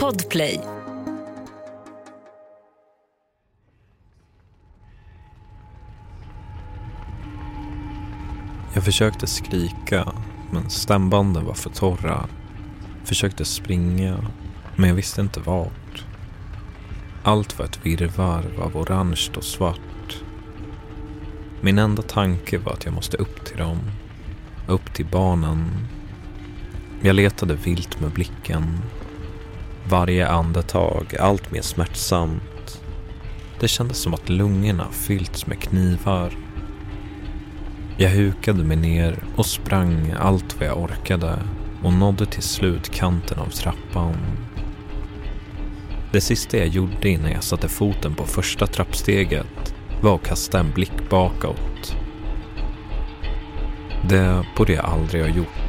Podplay. Jag försökte skrika, men stämbanden var för torra. Försökte springa, men jag visste inte vart. Allt var ett virrvarr av orange och svart. Min enda tanke var att jag måste upp till dem. Upp till barnen. Jag letade vilt med blicken. Varje andetag allt mer smärtsamt. Det kändes som att lungorna fyllts med knivar. Jag hukade mig ner och sprang allt vad jag orkade och nådde till slut kanten av trappan. Det sista jag gjorde innan jag satte foten på första trappsteget var att kasta en blick bakåt. Det borde jag aldrig ha gjort.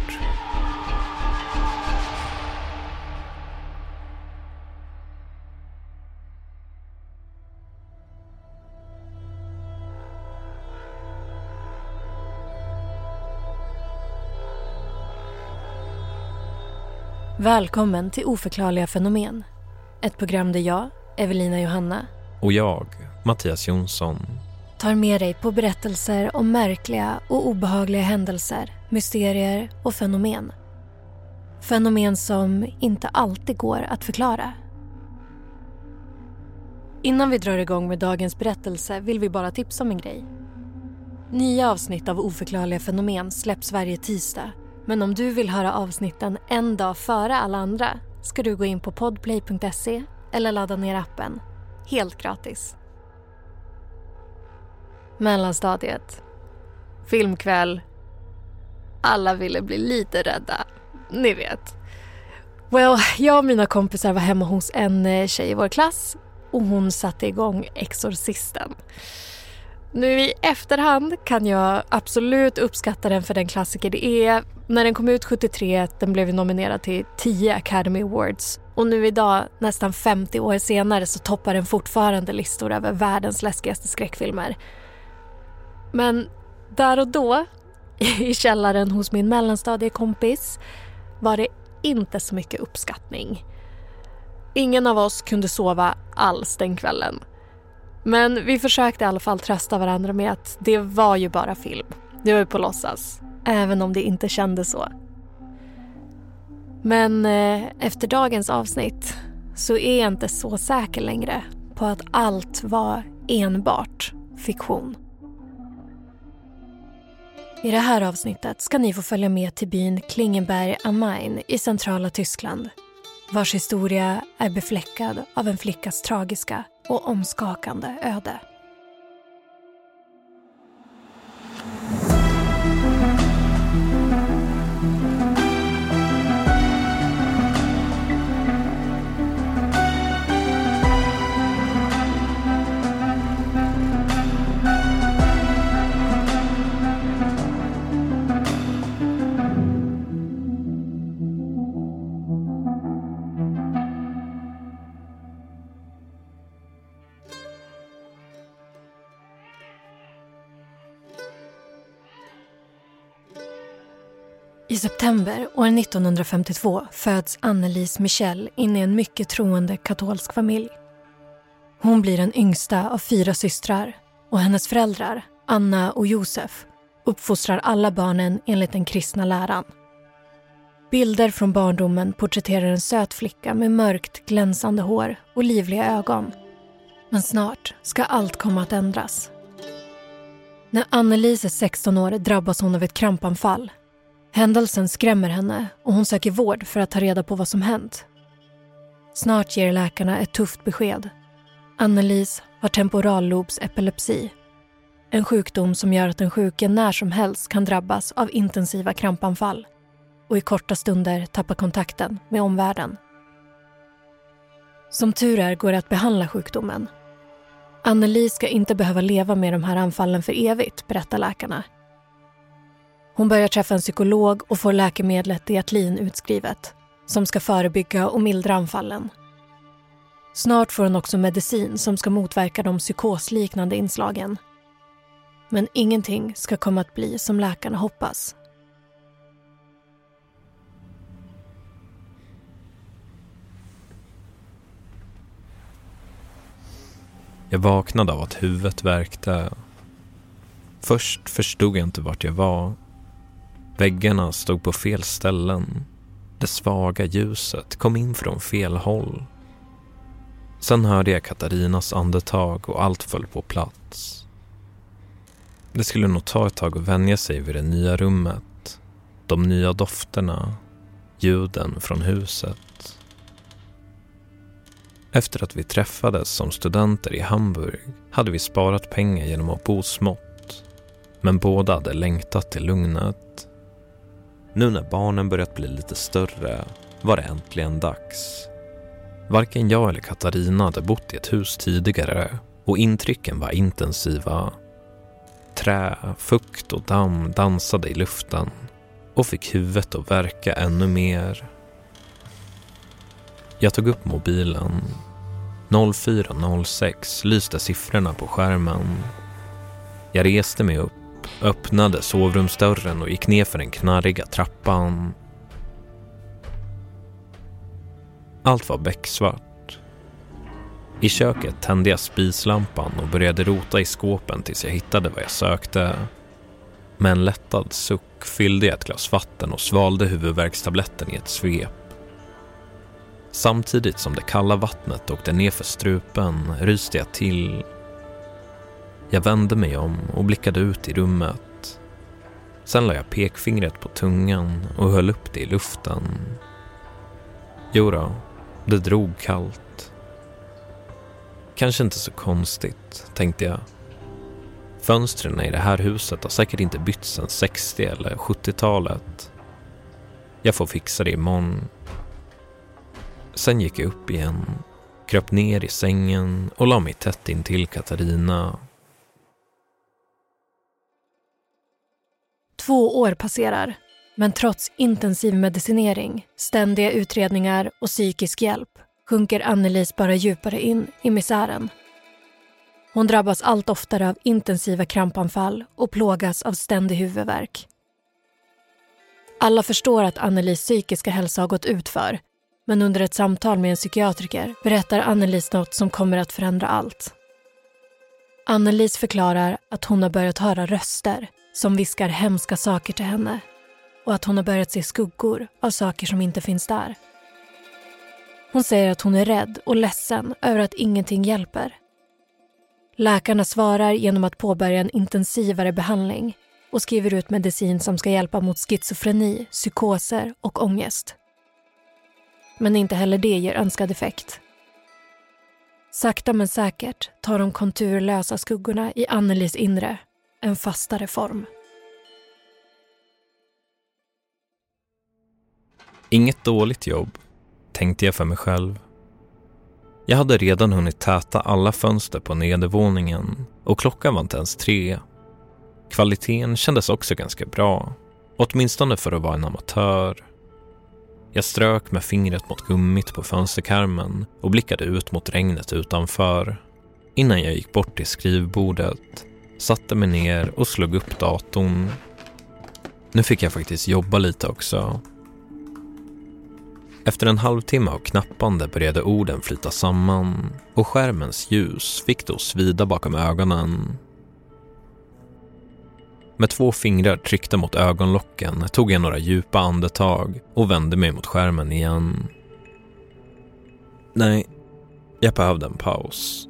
Välkommen till Oförklarliga fenomen. Ett program där jag, Evelina Johanna, Och jag, Mattias Jonsson, tar med dig på berättelser om märkliga och obehagliga händelser, mysterier och fenomen. Fenomen som inte alltid går att förklara. Innan vi drar igång med dagens berättelse vill vi bara tipsa om en grej. Nya avsnitt av Oförklarliga fenomen släpps varje tisdag men om du vill höra avsnitten en dag före alla andra ska du gå in på podplay.se eller ladda ner appen. Helt gratis. Mellanstadiet. Filmkväll. Alla ville bli lite rädda. Ni vet. Well, jag och mina kompisar var hemma hos en eh, tjej i vår klass och hon satte igång Exorcisten. Nu i efterhand kan jag absolut uppskatta den för den klassiker det är. När den kom ut 73, den blev nominerad till 10 Academy Awards. Och nu idag, nästan 50 år senare, så toppar den fortfarande listor över världens läskigaste skräckfilmer. Men där och då, i källaren hos min mellanstadiekompis, var det inte så mycket uppskattning. Ingen av oss kunde sova alls den kvällen. Men vi försökte i alla fall trösta varandra med att det var ju bara film. Det var ju på låtsas. Även om det inte kändes så. Men eh, efter dagens avsnitt så är jag inte så säker längre på att allt var enbart fiktion. I det här avsnittet ska ni få följa med till byn Klingenberg am Main i centrala Tyskland vars historia är befläckad av en flickas tragiska och omskakande öde. September år 1952 föds Annelise Michel in i en mycket troende katolsk familj. Hon blir den yngsta av fyra systrar och hennes föräldrar, Anna och Josef, uppfostrar alla barnen enligt den kristna läran. Bilder från barndomen porträtterar en söt flicka med mörkt glänsande hår och livliga ögon. Men snart ska allt komma att ändras. När Annelise är 16 år drabbas hon av ett krampanfall Händelsen skrämmer henne och hon söker vård för att ta reda på vad som hänt. Snart ger läkarna ett tufft besked. Annelise har temporallobs epilepsi. En sjukdom som gör att den sjuke när som helst kan drabbas av intensiva krampanfall och i korta stunder tappa kontakten med omvärlden. Som tur är går det att behandla sjukdomen. Anneli ska inte behöva leva med de här anfallen för evigt, berättar läkarna. Hon börjar träffa en psykolog och får läkemedlet Diatlin utskrivet som ska förebygga och mildra anfallen. Snart får hon också medicin som ska motverka de psykosliknande inslagen. Men ingenting ska komma att bli som läkarna hoppas. Jag vaknade av att huvudet värkte. Först förstod jag inte vart jag var Väggarna stod på fel ställen. Det svaga ljuset kom in från fel håll. Sen hörde jag Katarinas andetag och allt föll på plats. Det skulle nog ta ett tag att vänja sig vid det nya rummet. De nya dofterna, ljuden från huset. Efter att vi träffades som studenter i Hamburg hade vi sparat pengar genom att bo smått. Men båda hade längtat till lugnet. Nu när barnen börjat bli lite större var det äntligen dags. Varken jag eller Katarina hade bott i ett hus tidigare och intrycken var intensiva. Trä, fukt och damm dansade i luften och fick huvudet att verka ännu mer. Jag tog upp mobilen. 04.06 lyste siffrorna på skärmen. Jag reste mig upp, öppnade sovrumsdörren och gick ner för den knarriga trappan. Allt var becksvart. I köket tände jag spislampan och började rota i skåpen tills jag hittade vad jag sökte. Med en lättad suck fyllde jag ett glas vatten och svalde huvudvärkstabletten i ett svep. Samtidigt som det kalla vattnet åkte ner för strupen ryste jag till. Jag vände mig om och blickade ut i rummet. Sen la jag pekfingret på tungan och höll upp det i luften. Jodå, det drog kallt. Kanske inte så konstigt, tänkte jag. Fönstren i det här huset har säkert inte bytts sedan 60 eller 70-talet. Jag får fixa det imorgon. Sen gick jag upp igen, kröp ner i sängen och la mig tätt in till Katarina. Två år passerar, men trots intensiv medicinering, ständiga utredningar och psykisk hjälp sjunker Annelies bara djupare in i misären. Hon drabbas allt oftare av intensiva krampanfall och plågas av ständig huvudvärk. Alla förstår att Annelies psykiska hälsa har gått utför men under ett samtal med en psykiatriker berättar Annelies något som kommer att förändra allt. Annelies förklarar att hon har börjat höra röster som viskar hemska saker till henne och att hon har börjat se skuggor av saker som inte finns där. Hon säger att hon är rädd och ledsen över att ingenting hjälper. Läkarna svarar genom att påbörja en intensivare behandling och skriver ut medicin som ska hjälpa mot schizofreni, psykoser och ångest. Men inte heller det ger önskad effekt. Sakta men säkert tar de konturlösa skuggorna i Annelies inre en fastare form. Inget dåligt jobb, tänkte jag för mig själv. Jag hade redan hunnit täta alla fönster på nedervåningen och klockan var inte ens tre. Kvaliteten kändes också ganska bra, åtminstone för att vara en amatör. Jag strök med fingret mot gummit på fönsterkarmen och blickade ut mot regnet utanför. Innan jag gick bort till skrivbordet, satte mig ner och slog upp datorn. Nu fick jag faktiskt jobba lite också. Efter en halvtimme av knappande började orden flyta samman och skärmens ljus fick det att svida bakom ögonen. Med två fingrar tryckta mot ögonlocken tog jag några djupa andetag och vände mig mot skärmen igen. Nej, jag behövde en paus.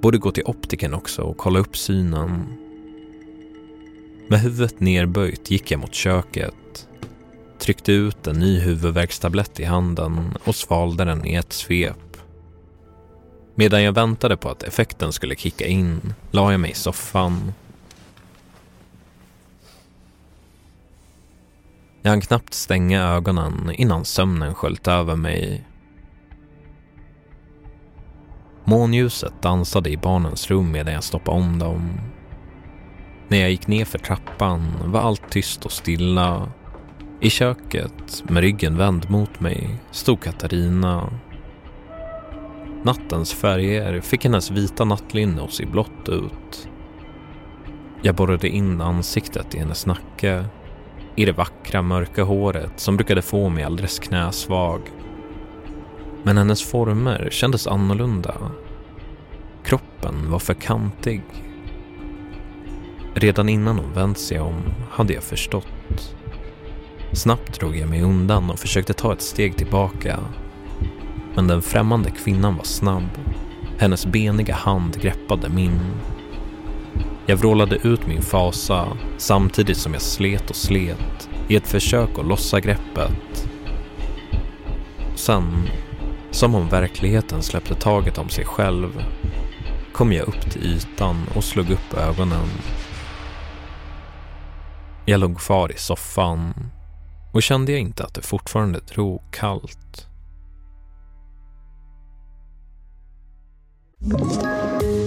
Borde gå till optiken också och kolla upp synen. Med huvudet nerböjt gick jag mot köket. Tryckte ut en ny huvudvärkstablett i handen och svalde den i ett svep. Medan jag väntade på att effekten skulle kicka in la jag mig i soffan Jag hann knappt stänga ögonen innan sömnen sköljt över mig. Månljuset dansade i barnens rum medan jag stoppade om dem. När jag gick ner för trappan var allt tyst och stilla. I köket, med ryggen vänd mot mig, stod Katarina. Nattens färger fick hennes vita nattlinne att se blått ut. Jag borrade in ansiktet i hennes nacke i det vackra mörka håret som brukade få mig alldeles knäsvag. Men hennes former kändes annorlunda. Kroppen var för kantig. Redan innan hon vänt sig om hade jag förstått. Snabbt drog jag mig undan och försökte ta ett steg tillbaka. Men den främmande kvinnan var snabb. Hennes beniga hand greppade min. Jag vrålade ut min fasa samtidigt som jag slet och slet i ett försök att lossa greppet. Sen, som om verkligheten släppte taget om sig själv, kom jag upp till ytan och slog upp ögonen. Jag låg kvar i soffan och kände jag inte att det fortfarande drog kallt.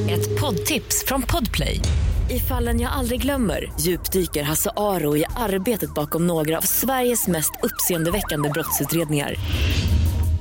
Ett poddtips från Podplay. I fallen jag aldrig glömmer djupdyker Hasse Aro i arbetet bakom några av Sveriges mest uppseendeväckande brottsutredningar.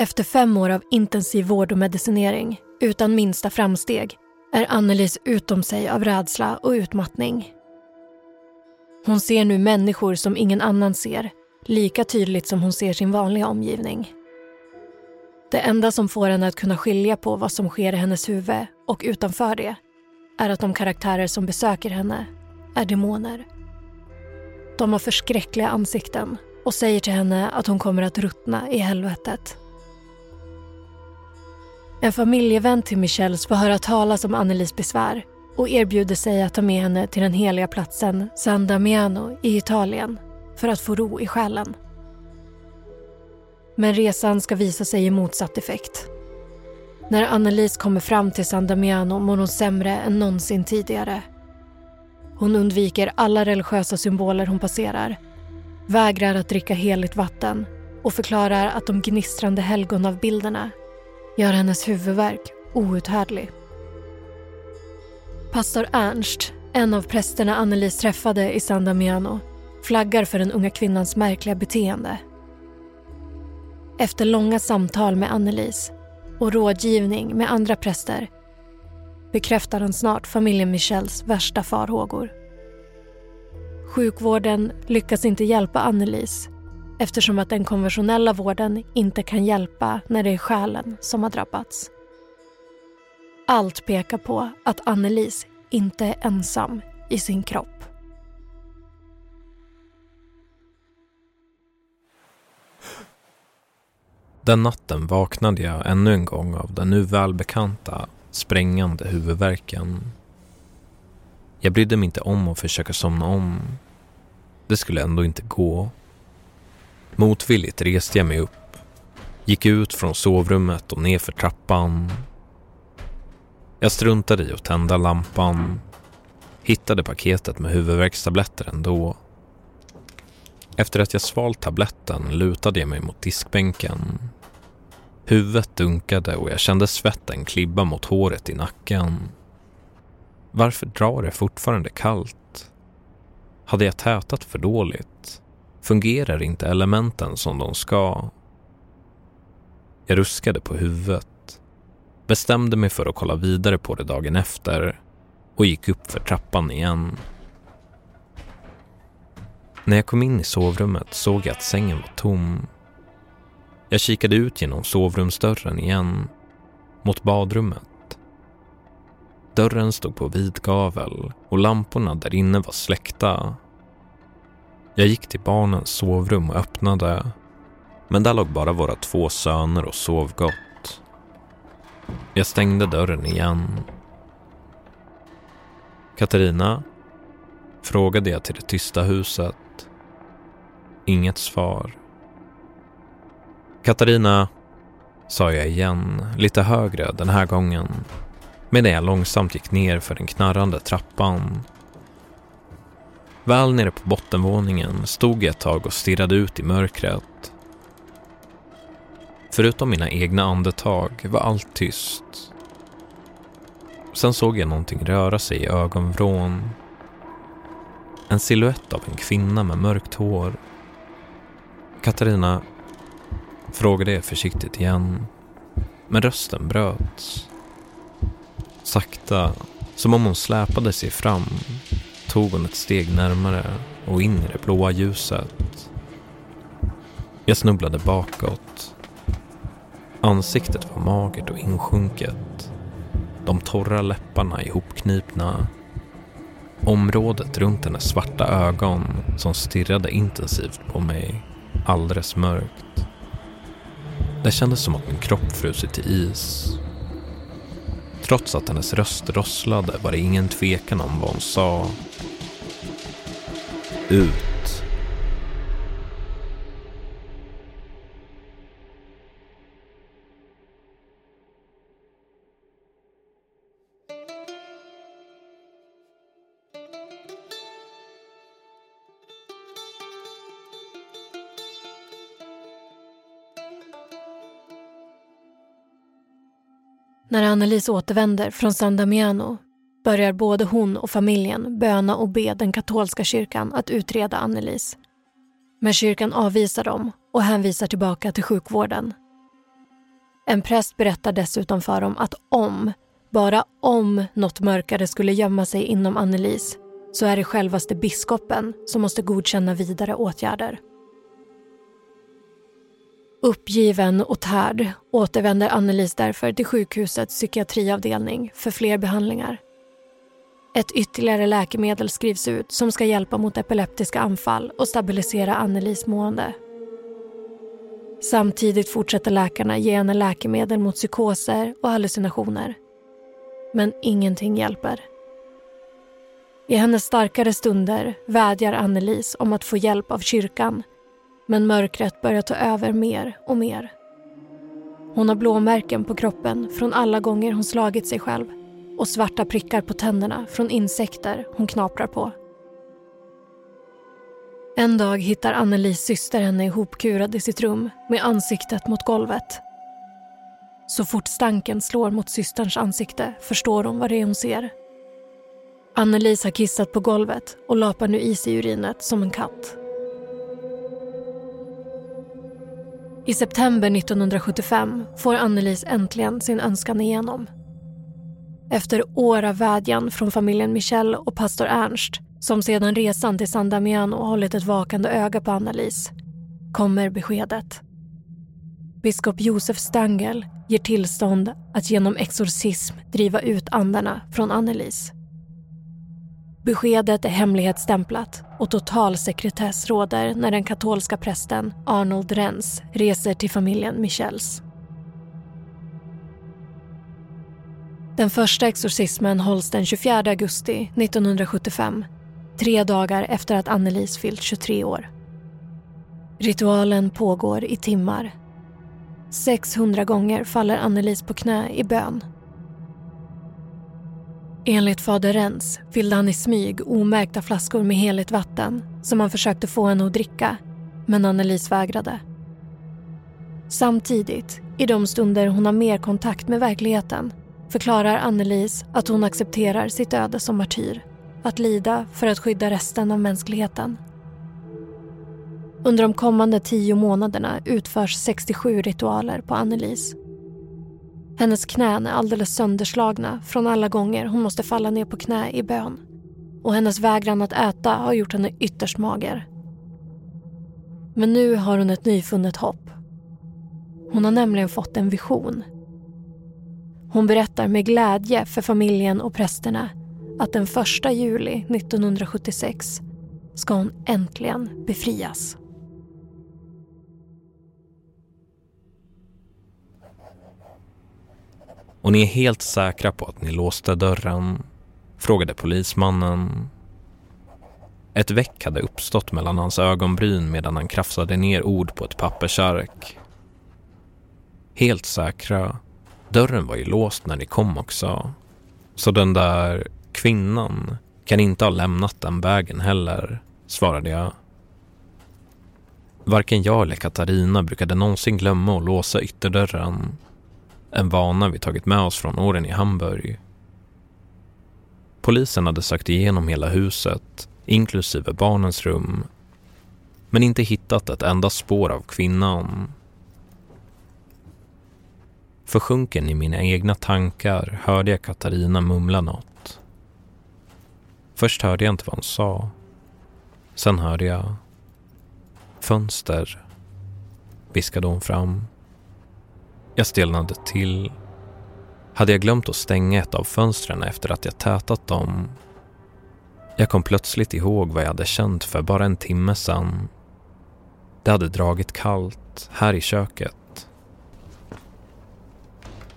Efter fem år av intensiv vård och medicinering, utan minsta framsteg, är Annelies utom sig av rädsla och utmattning. Hon ser nu människor som ingen annan ser, lika tydligt som hon ser sin vanliga omgivning. Det enda som får henne att kunna skilja på vad som sker i hennes huvud och utanför det är att de karaktärer som besöker henne är demoner. De har förskräckliga ansikten och säger till henne att hon kommer att ruttna i helvetet. En familjevän till Michelles får höra talas om Annelies besvär och erbjuder sig att ta med henne till den heliga platsen San Damiano i Italien för att få ro i själen. Men resan ska visa sig i motsatt effekt. När Annelise kommer fram till San Damiano mår hon sämre än någonsin tidigare. Hon undviker alla religiösa symboler hon passerar, vägrar att dricka heligt vatten och förklarar att de gnistrande helgonavbilderna gör hennes huvudvärk outhärdlig. Pastor Ernst, en av prästerna Annelise träffade i San Damiano, flaggar för den unga kvinnans märkliga beteende. Efter långa samtal med Annelise och rådgivning med andra präster bekräftar han snart familjen Michels värsta farhågor. Sjukvården lyckas inte hjälpa Annelise eftersom att den konventionella vården inte kan hjälpa när det är själen som har drabbats. Allt pekar på att Annelise inte är ensam i sin kropp. Den natten vaknade jag ännu en gång av den nu välbekanta sprängande huvudvärken. Jag brydde mig inte om att försöka somna om. Det skulle ändå inte gå. Motvilligt reste jag mig upp, gick ut från sovrummet och nerför trappan. Jag struntade i att tända lampan, hittade paketet med huvudvärkstabletter ändå. Efter att jag svalt tabletten lutade jag mig mot diskbänken. Huvudet dunkade och jag kände svetten klibba mot håret i nacken. Varför drar det fortfarande kallt? Hade jag tätat för dåligt? Fungerar inte elementen som de ska? Jag ruskade på huvudet, bestämde mig för att kolla vidare på det dagen efter och gick upp för trappan igen. När jag kom in i sovrummet såg jag att sängen var tom. Jag kikade ut genom sovrumsdörren igen, mot badrummet. Dörren stod på vid gavel och lamporna där inne var släckta jag gick till barnens sovrum och öppnade. Men där låg bara våra två söner och sov gott. Jag stängde dörren igen. Katarina? Frågade jag till det tysta huset. Inget svar. Katarina, sa jag igen, lite högre den här gången medan jag långsamt gick ner för den knarrande trappan Väl nere på bottenvåningen stod jag ett tag och stirrade ut i mörkret. Förutom mina egna andetag var allt tyst. Sen såg jag någonting röra sig i ögonvrån. En siluett av en kvinna med mörkt hår. Katarina frågade jag försiktigt igen. Men rösten bröts. Sakta, som om hon släpade sig fram, tog hon ett steg närmare och in i det blåa ljuset. Jag snubblade bakåt. Ansiktet var magert och insjunket. De torra läpparna ihopknipna. Området runt hennes svarta ögon som stirrade intensivt på mig, alldeles mörkt. Det kändes som att min kropp frusit till is. Trots att hennes röst rosslade var det ingen tvekan om vad hon sa. Ut. När Annelies återvänder från San Damiano börjar både hon och familjen böna och be den katolska kyrkan att utreda Annelies. Men kyrkan avvisar dem och hänvisar tillbaka till sjukvården. En präst berättar dessutom för dem att om, bara om något mörkare skulle gömma sig inom Annelies så är det självaste biskopen som måste godkänna vidare åtgärder. Uppgiven och tärd återvänder Annelies därför till sjukhusets psykiatriavdelning för fler behandlingar. Ett ytterligare läkemedel skrivs ut som ska hjälpa mot epileptiska anfall och stabilisera Annelies mående. Samtidigt fortsätter läkarna ge henne läkemedel mot psykoser och hallucinationer. Men ingenting hjälper. I hennes starkare stunder vädjar Annelies om att få hjälp av kyrkan men mörkret börjar ta över mer och mer. Hon har blåmärken på kroppen från alla gånger hon slagit sig själv och svarta prickar på tänderna från insekter hon knaprar på. En dag hittar Annelies syster henne ihopkurad i sitt rum med ansiktet mot golvet. Så fort stanken slår mot systerns ansikte förstår hon vad det är hon ser. Annelies har kissat på golvet och lapar nu i sig urinet som en katt. I september 1975 får Annelies äntligen sin önskan igenom. Efter år av vädjan från familjen Michel och pastor Ernst som sedan resan till San Damiano hållit ett vakande öga på Annalise kommer beskedet. Biskop Josef Stangel ger tillstånd att genom exorcism driva ut andarna från Annelise. Beskedet är hemlighetsstämplat och total sekretess råder när den katolska prästen Arnold Renz reser till familjen Michels. Den första exorcismen hålls den 24 augusti 1975 tre dagar efter att Annelise fyllt 23 år. Ritualen pågår i timmar. 600 gånger faller Annelise på knä i bön Enligt fader Rens fyllde han i smyg omärkta flaskor med heligt vatten som han försökte få henne att dricka, men Annelise vägrade. Samtidigt, i de stunder hon har mer kontakt med verkligheten förklarar Annelise att hon accepterar sitt öde som martyr. Att lida för att skydda resten av mänskligheten. Under de kommande tio månaderna utförs 67 ritualer på Annelise hennes knän är alldeles sönderslagna från alla gånger hon måste falla ner på knä i bön. Och hennes vägran att äta har gjort henne ytterst mager. Men nu har hon ett nyfunnet hopp. Hon har nämligen fått en vision. Hon berättar med glädje för familjen och prästerna att den 1 juli 1976 ska hon äntligen befrias. Och ni är helt säkra på att ni låste dörren? Frågade polismannen. Ett väck hade uppstått mellan hans ögonbryn medan han krafsade ner ord på ett pappersark. Helt säkra. Dörren var ju låst när ni kom också. Så den där kvinnan kan inte ha lämnat den vägen heller, svarade jag. Varken jag eller Katarina brukade någonsin glömma att låsa ytterdörren en vana vi tagit med oss från åren i Hamburg. Polisen hade sökt igenom hela huset, inklusive barnens rum, men inte hittat ett enda spår av kvinnan. Försjunken i mina egna tankar hörde jag Katarina mumla något. Först hörde jag inte vad hon sa. Sen hörde jag fönster, viskade hon fram. Jag stelnade till. Hade jag glömt att stänga ett av fönstren efter att jag tätat dem? Jag kom plötsligt ihåg vad jag hade känt för bara en timme sedan. Det hade dragit kallt här i köket.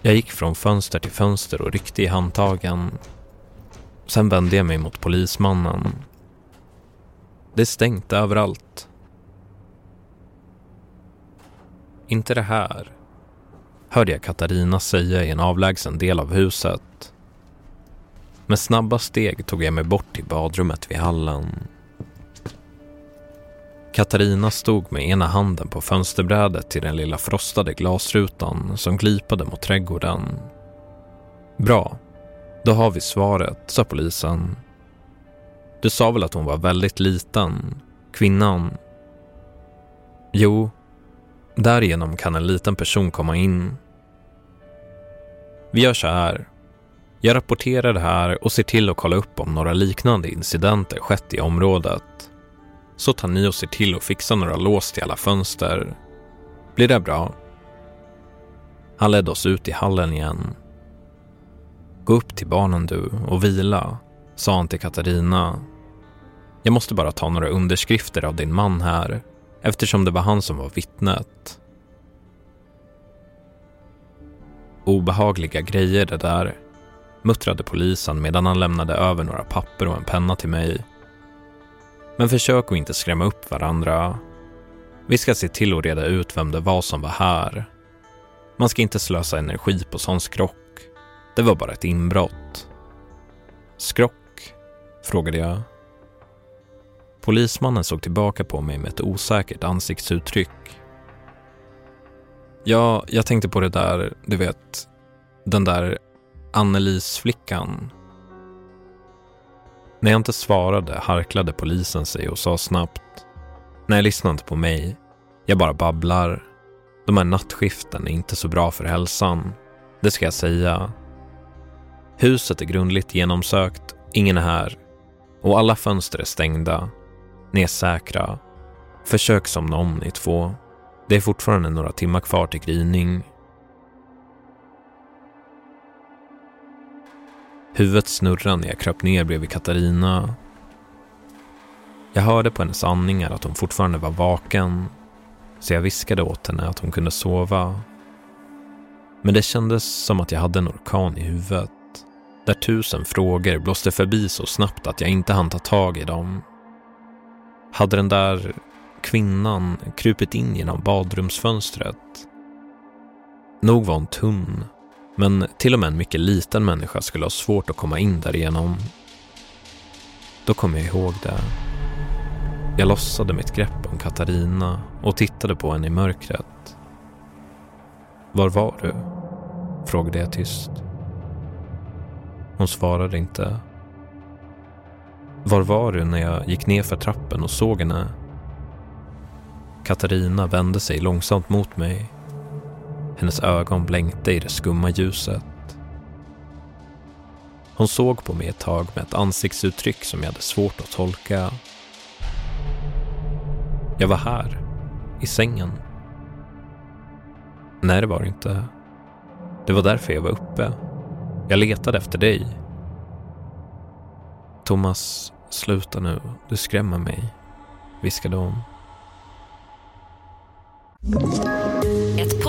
Jag gick från fönster till fönster och ryckte i handtagen. Sen vände jag mig mot polismannen. Det är stängt överallt. Inte det här, hörde jag Katarina säga i en avlägsen del av huset. Med snabba steg tog jag mig bort till badrummet vid hallen. Katarina stod med ena handen på fönsterbrädet till den lilla frostade glasrutan som glipade mot trädgården. Bra, då har vi svaret, sa polisen. Du sa väl att hon var väldigt liten, kvinnan? Jo, därigenom kan en liten person komma in. Vi gör så här. Jag rapporterar det här och ser till att kolla upp om några liknande incidenter skett i området. Så tar ni och ser till att fixa några lås till alla fönster. Blir det bra? Han ledde oss ut i hallen igen. Gå upp till barnen du och vila, sa han till Katarina. Jag måste bara ta några underskrifter av din man här eftersom det var han som var vittnet. Obehagliga grejer det där, muttrade polisen medan han lämnade över några papper och en penna till mig. Men försök att inte skrämma upp varandra. Vi ska se till att reda ut vem det var som var här. Man ska inte slösa energi på sån skrock. Det var bara ett inbrott. Skrock? frågade jag. Polismannen såg tillbaka på mig med ett osäkert ansiktsuttryck. Ja, jag tänkte på det där, du vet, den där Annelies-flickan. När jag inte svarade harklade polisen sig och sa snabbt. Nej, lyssna inte på mig. Jag bara babblar. De här nattskiften är inte så bra för hälsan. Det ska jag säga. Huset är grundligt genomsökt, ingen är här. Och alla fönster är stängda. Ni är säkra. Försök somna om ni två. Det är fortfarande några timmar kvar till gryning. Huvudet snurrade när jag kröp ner bredvid Katarina. Jag hörde på hennes andningar att hon fortfarande var vaken, så jag viskade åt henne att hon kunde sova. Men det kändes som att jag hade en orkan i huvudet, där tusen frågor blåste förbi så snabbt att jag inte hann ta tag i dem. Hade den där kvinnan krupit in genom badrumsfönstret? Nog var hon tunn, men till och med en mycket liten människa skulle ha svårt att komma in därigenom. Då kom jag ihåg det. Jag lossade mitt grepp om Katarina och tittade på henne i mörkret. Var var du? frågade jag tyst. Hon svarade inte. Var var du när jag gick ner för trappen och såg henne? Katarina vände sig långsamt mot mig. Hennes ögon blänkte i det skumma ljuset. Hon såg på mig ett tag med ett ansiktsuttryck som jag hade svårt att tolka. Jag var här, i sängen. Nej, det var det inte. Det var därför jag var uppe. Jag letade efter dig. Thomas, sluta nu. Du skrämmer mig, viskade hon.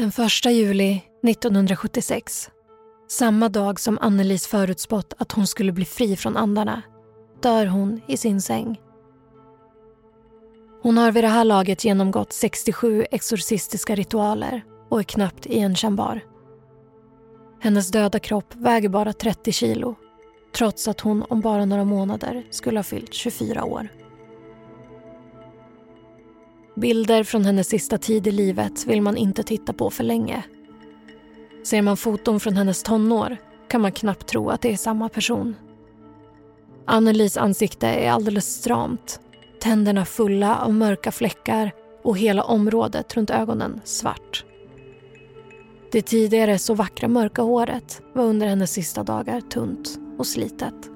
Den 1 juli 1976 Samma dag som Annelies förutspått att hon skulle bli fri från andarna dör hon i sin säng. Hon har vid det här laget genomgått 67 exorcistiska ritualer och är knappt igenkännbar. Hennes döda kropp väger bara 30 kilo trots att hon om bara några månader skulle ha fyllt 24 år. Bilder från hennes sista tid i livet vill man inte titta på för länge. Ser man foton från hennes tonår kan man knappt tro att det är samma person. Annelies ansikte är alldeles stramt. Tänderna fulla av mörka fläckar och hela området runt ögonen svart. Det tidigare så vackra mörka håret var under hennes sista dagar tunt och slitet.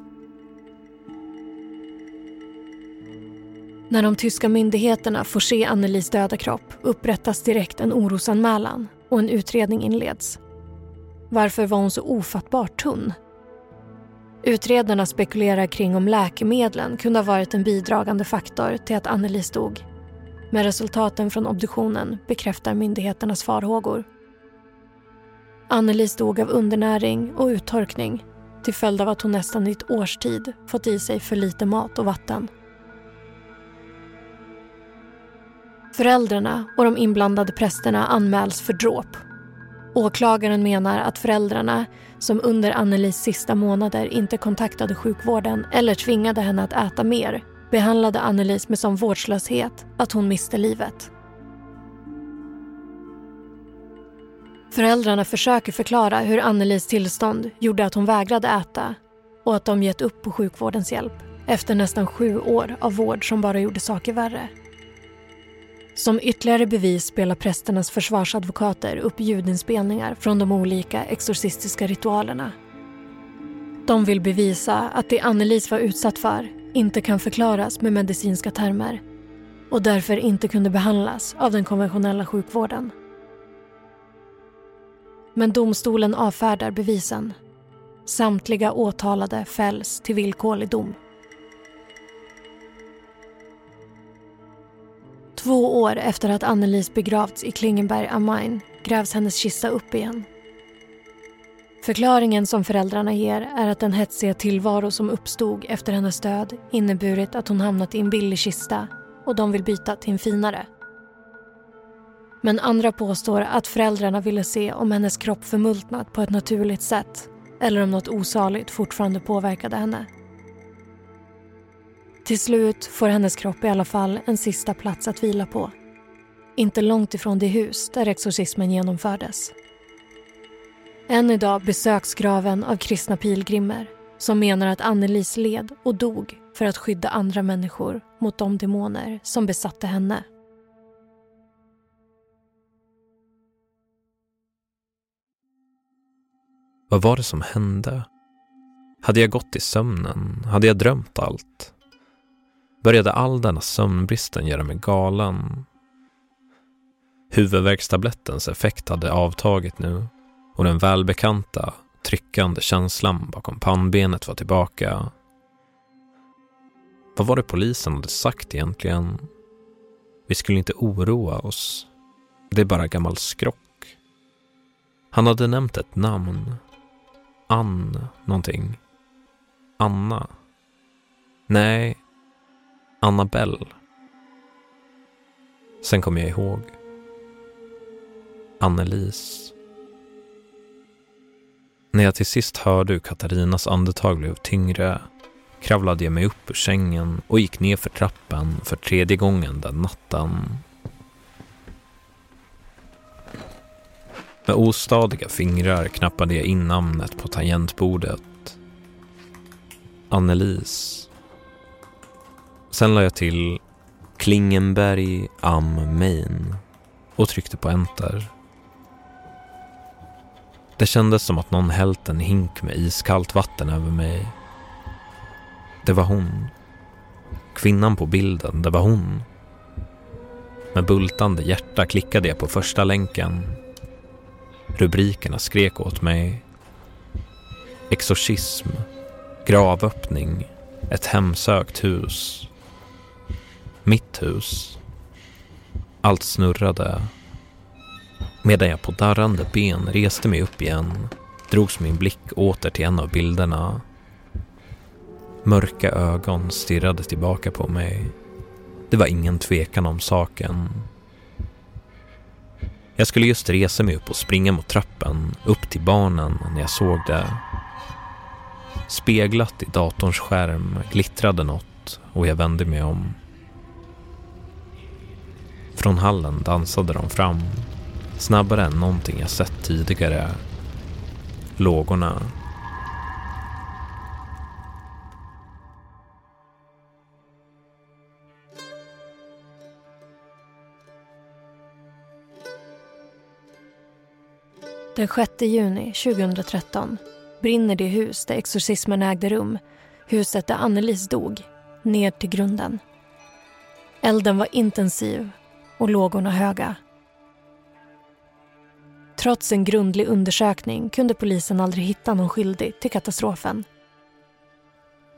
När de tyska myndigheterna får se Annelies döda kropp upprättas direkt en orosanmälan och en utredning inleds. Varför var hon så ofattbart tunn? Utredarna spekulerar kring om läkemedlen kunde ha varit en bidragande faktor till att Annelies dog. Men resultaten från obduktionen bekräftar myndigheternas farhågor. Annelies dog av undernäring och uttorkning till följd av att hon nästan i ett års tid fått i sig för lite mat och vatten. Föräldrarna och de inblandade prästerna anmäls för dråp. Åklagaren menar att föräldrarna, som under Annelies sista månader inte kontaktade sjukvården eller tvingade henne att äta mer, behandlade Annelies med sån vårdslöshet att hon miste livet. Föräldrarna försöker förklara hur Annelies tillstånd gjorde att hon vägrade äta och att de gett upp på sjukvårdens hjälp efter nästan sju år av vård som bara gjorde saker värre. Som ytterligare bevis spelar prästernas försvarsadvokater upp ljudinspelningar från de olika exorcistiska ritualerna. De vill bevisa att det Annelies var utsatt för inte kan förklaras med medicinska termer och därför inte kunde behandlas av den konventionella sjukvården. Men domstolen avfärdar bevisen. Samtliga åtalade fälls till villkorlig dom. Två år efter att Annelies begravts i Klingenberg am Main grävs hennes kista upp igen. Förklaringen som föräldrarna ger är att den hetsiga tillvaro som uppstod efter hennes död inneburit att hon hamnat i en billig kista och de vill byta till en finare. Men andra påstår att föräldrarna ville se om hennes kropp förmultnat på ett naturligt sätt eller om något osaligt fortfarande påverkade henne. Till slut får hennes kropp i alla fall en sista plats att vila på. Inte långt ifrån det hus där exorcismen genomfördes. Än idag besöks graven av kristna pilgrimer som menar att Annelies led och dog för att skydda andra människor mot de demoner som besatte henne. Vad var det som hände? Hade jag gått i sömnen? Hade jag drömt allt? Började all denna sömnbristen göra mig galen? Huvudvärkstablettens effekt hade avtagit nu och den välbekanta, tryckande känslan bakom pannbenet var tillbaka. Vad var det polisen hade sagt egentligen? Vi skulle inte oroa oss. Det är bara gammal skrock. Han hade nämnt ett namn. Ann någonting. Anna. Nej, Annabelle. Sen kom jag ihåg. Annelise. När jag till sist hörde hur Katarinas andetag blev tyngre kravlade jag mig upp ur sängen och gick ner för trappen för tredje gången den natten. Med ostadiga fingrar knappade jag in namnet på tangentbordet. Annelise. Sen la jag till Klingenberg am Main och tryckte på enter. Det kändes som att någon hällt en hink med iskallt vatten över mig. Det var hon. Kvinnan på bilden, det var hon. Med bultande hjärta klickade jag på första länken. Rubrikerna skrek åt mig. Exorcism. Gravöppning. Ett hemsökt hus. Mitt hus. Allt snurrade. Medan jag på darrande ben reste mig upp igen drogs min blick åter till en av bilderna. Mörka ögon stirrade tillbaka på mig. Det var ingen tvekan om saken. Jag skulle just resa mig upp och springa mot trappen, upp till barnen, när jag såg det. Speglat i datorns skärm glittrade något och jag vände mig om. Från hallen dansade de fram, snabbare än någonting jag sett tidigare. Lågorna. Den 6 juni 2013 brinner det hus där exorcismen ägde rum, huset där Annelies dog, ner till grunden. Elden var intensiv och lågorna höga. Trots en grundlig undersökning kunde polisen aldrig hitta någon skyldig till katastrofen.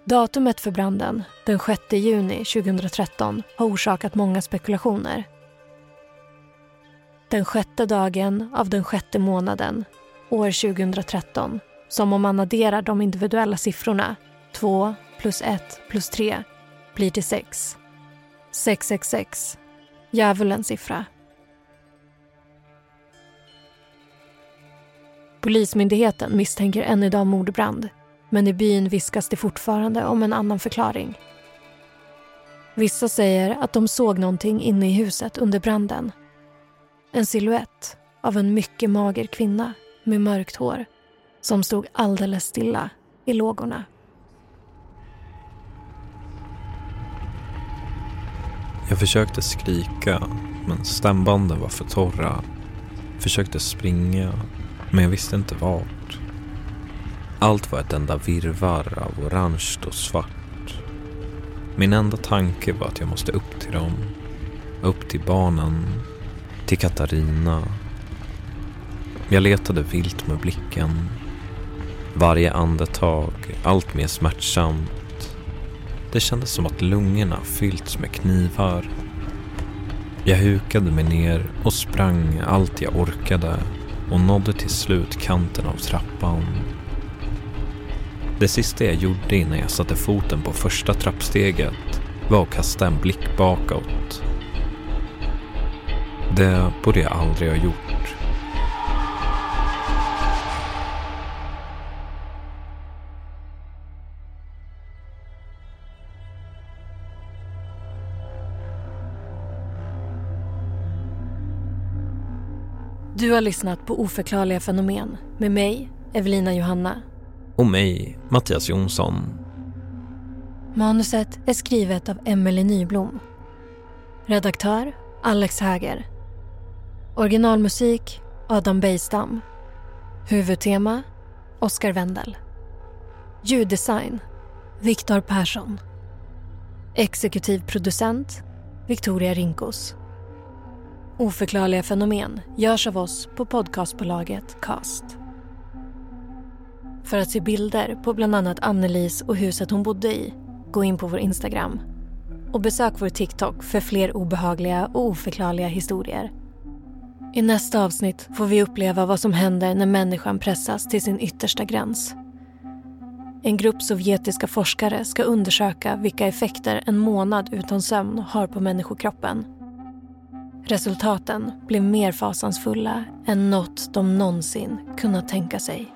Datumet för branden, den 6 juni 2013, har orsakat många spekulationer. Den sjätte dagen av den sjätte månaden, år 2013, som om man adderar de individuella siffrorna, 2 plus 1 plus 3, blir till 6. 666, djävulens siffra. Polismyndigheten misstänker än idag mordbrand men i byn viskas det fortfarande om en annan förklaring. Vissa säger att de såg någonting inne i huset under branden. En siluett av en mycket mager kvinna med mörkt hår som stod alldeles stilla i lågorna. Jag försökte skrika, men stämbanden var för torra. Försökte springa, men jag visste inte vart. Allt var ett enda virrvarr av orange och svart. Min enda tanke var att jag måste upp till dem. Upp till barnen. Till Katarina. Jag letade vilt med blicken. Varje andetag allt mer smärtsamt. Det kändes som att lungorna fyllts med knivar. Jag hukade mig ner och sprang allt jag orkade och nådde till slut kanten av trappan. Det sista jag gjorde innan jag satte foten på första trappsteget var att kasta en blick bakåt. Det borde jag aldrig ha gjort. Du har lyssnat på Oförklarliga fenomen med mig, Evelina Johanna. Och mig, Mattias Jonsson. Manuset är skrivet av Emelie Nyblom. Redaktör Alex Häger. Originalmusik Adam Bejstam. Huvudtema Oskar Wendel. Ljuddesign Viktor Persson. Exekutiv producent Victoria Rinkos. Oförklarliga fenomen görs av oss på podcastbolaget Cast. För att se bilder på bland annat Annelies och huset hon bodde i, gå in på vår Instagram. Och besök vår TikTok för fler obehagliga och oförklarliga historier. I nästa avsnitt får vi uppleva vad som händer när människan pressas till sin yttersta gräns. En grupp sovjetiska forskare ska undersöka vilka effekter en månad utan sömn har på människokroppen. Resultaten blev mer fasansfulla än något de någonsin kunnat tänka sig.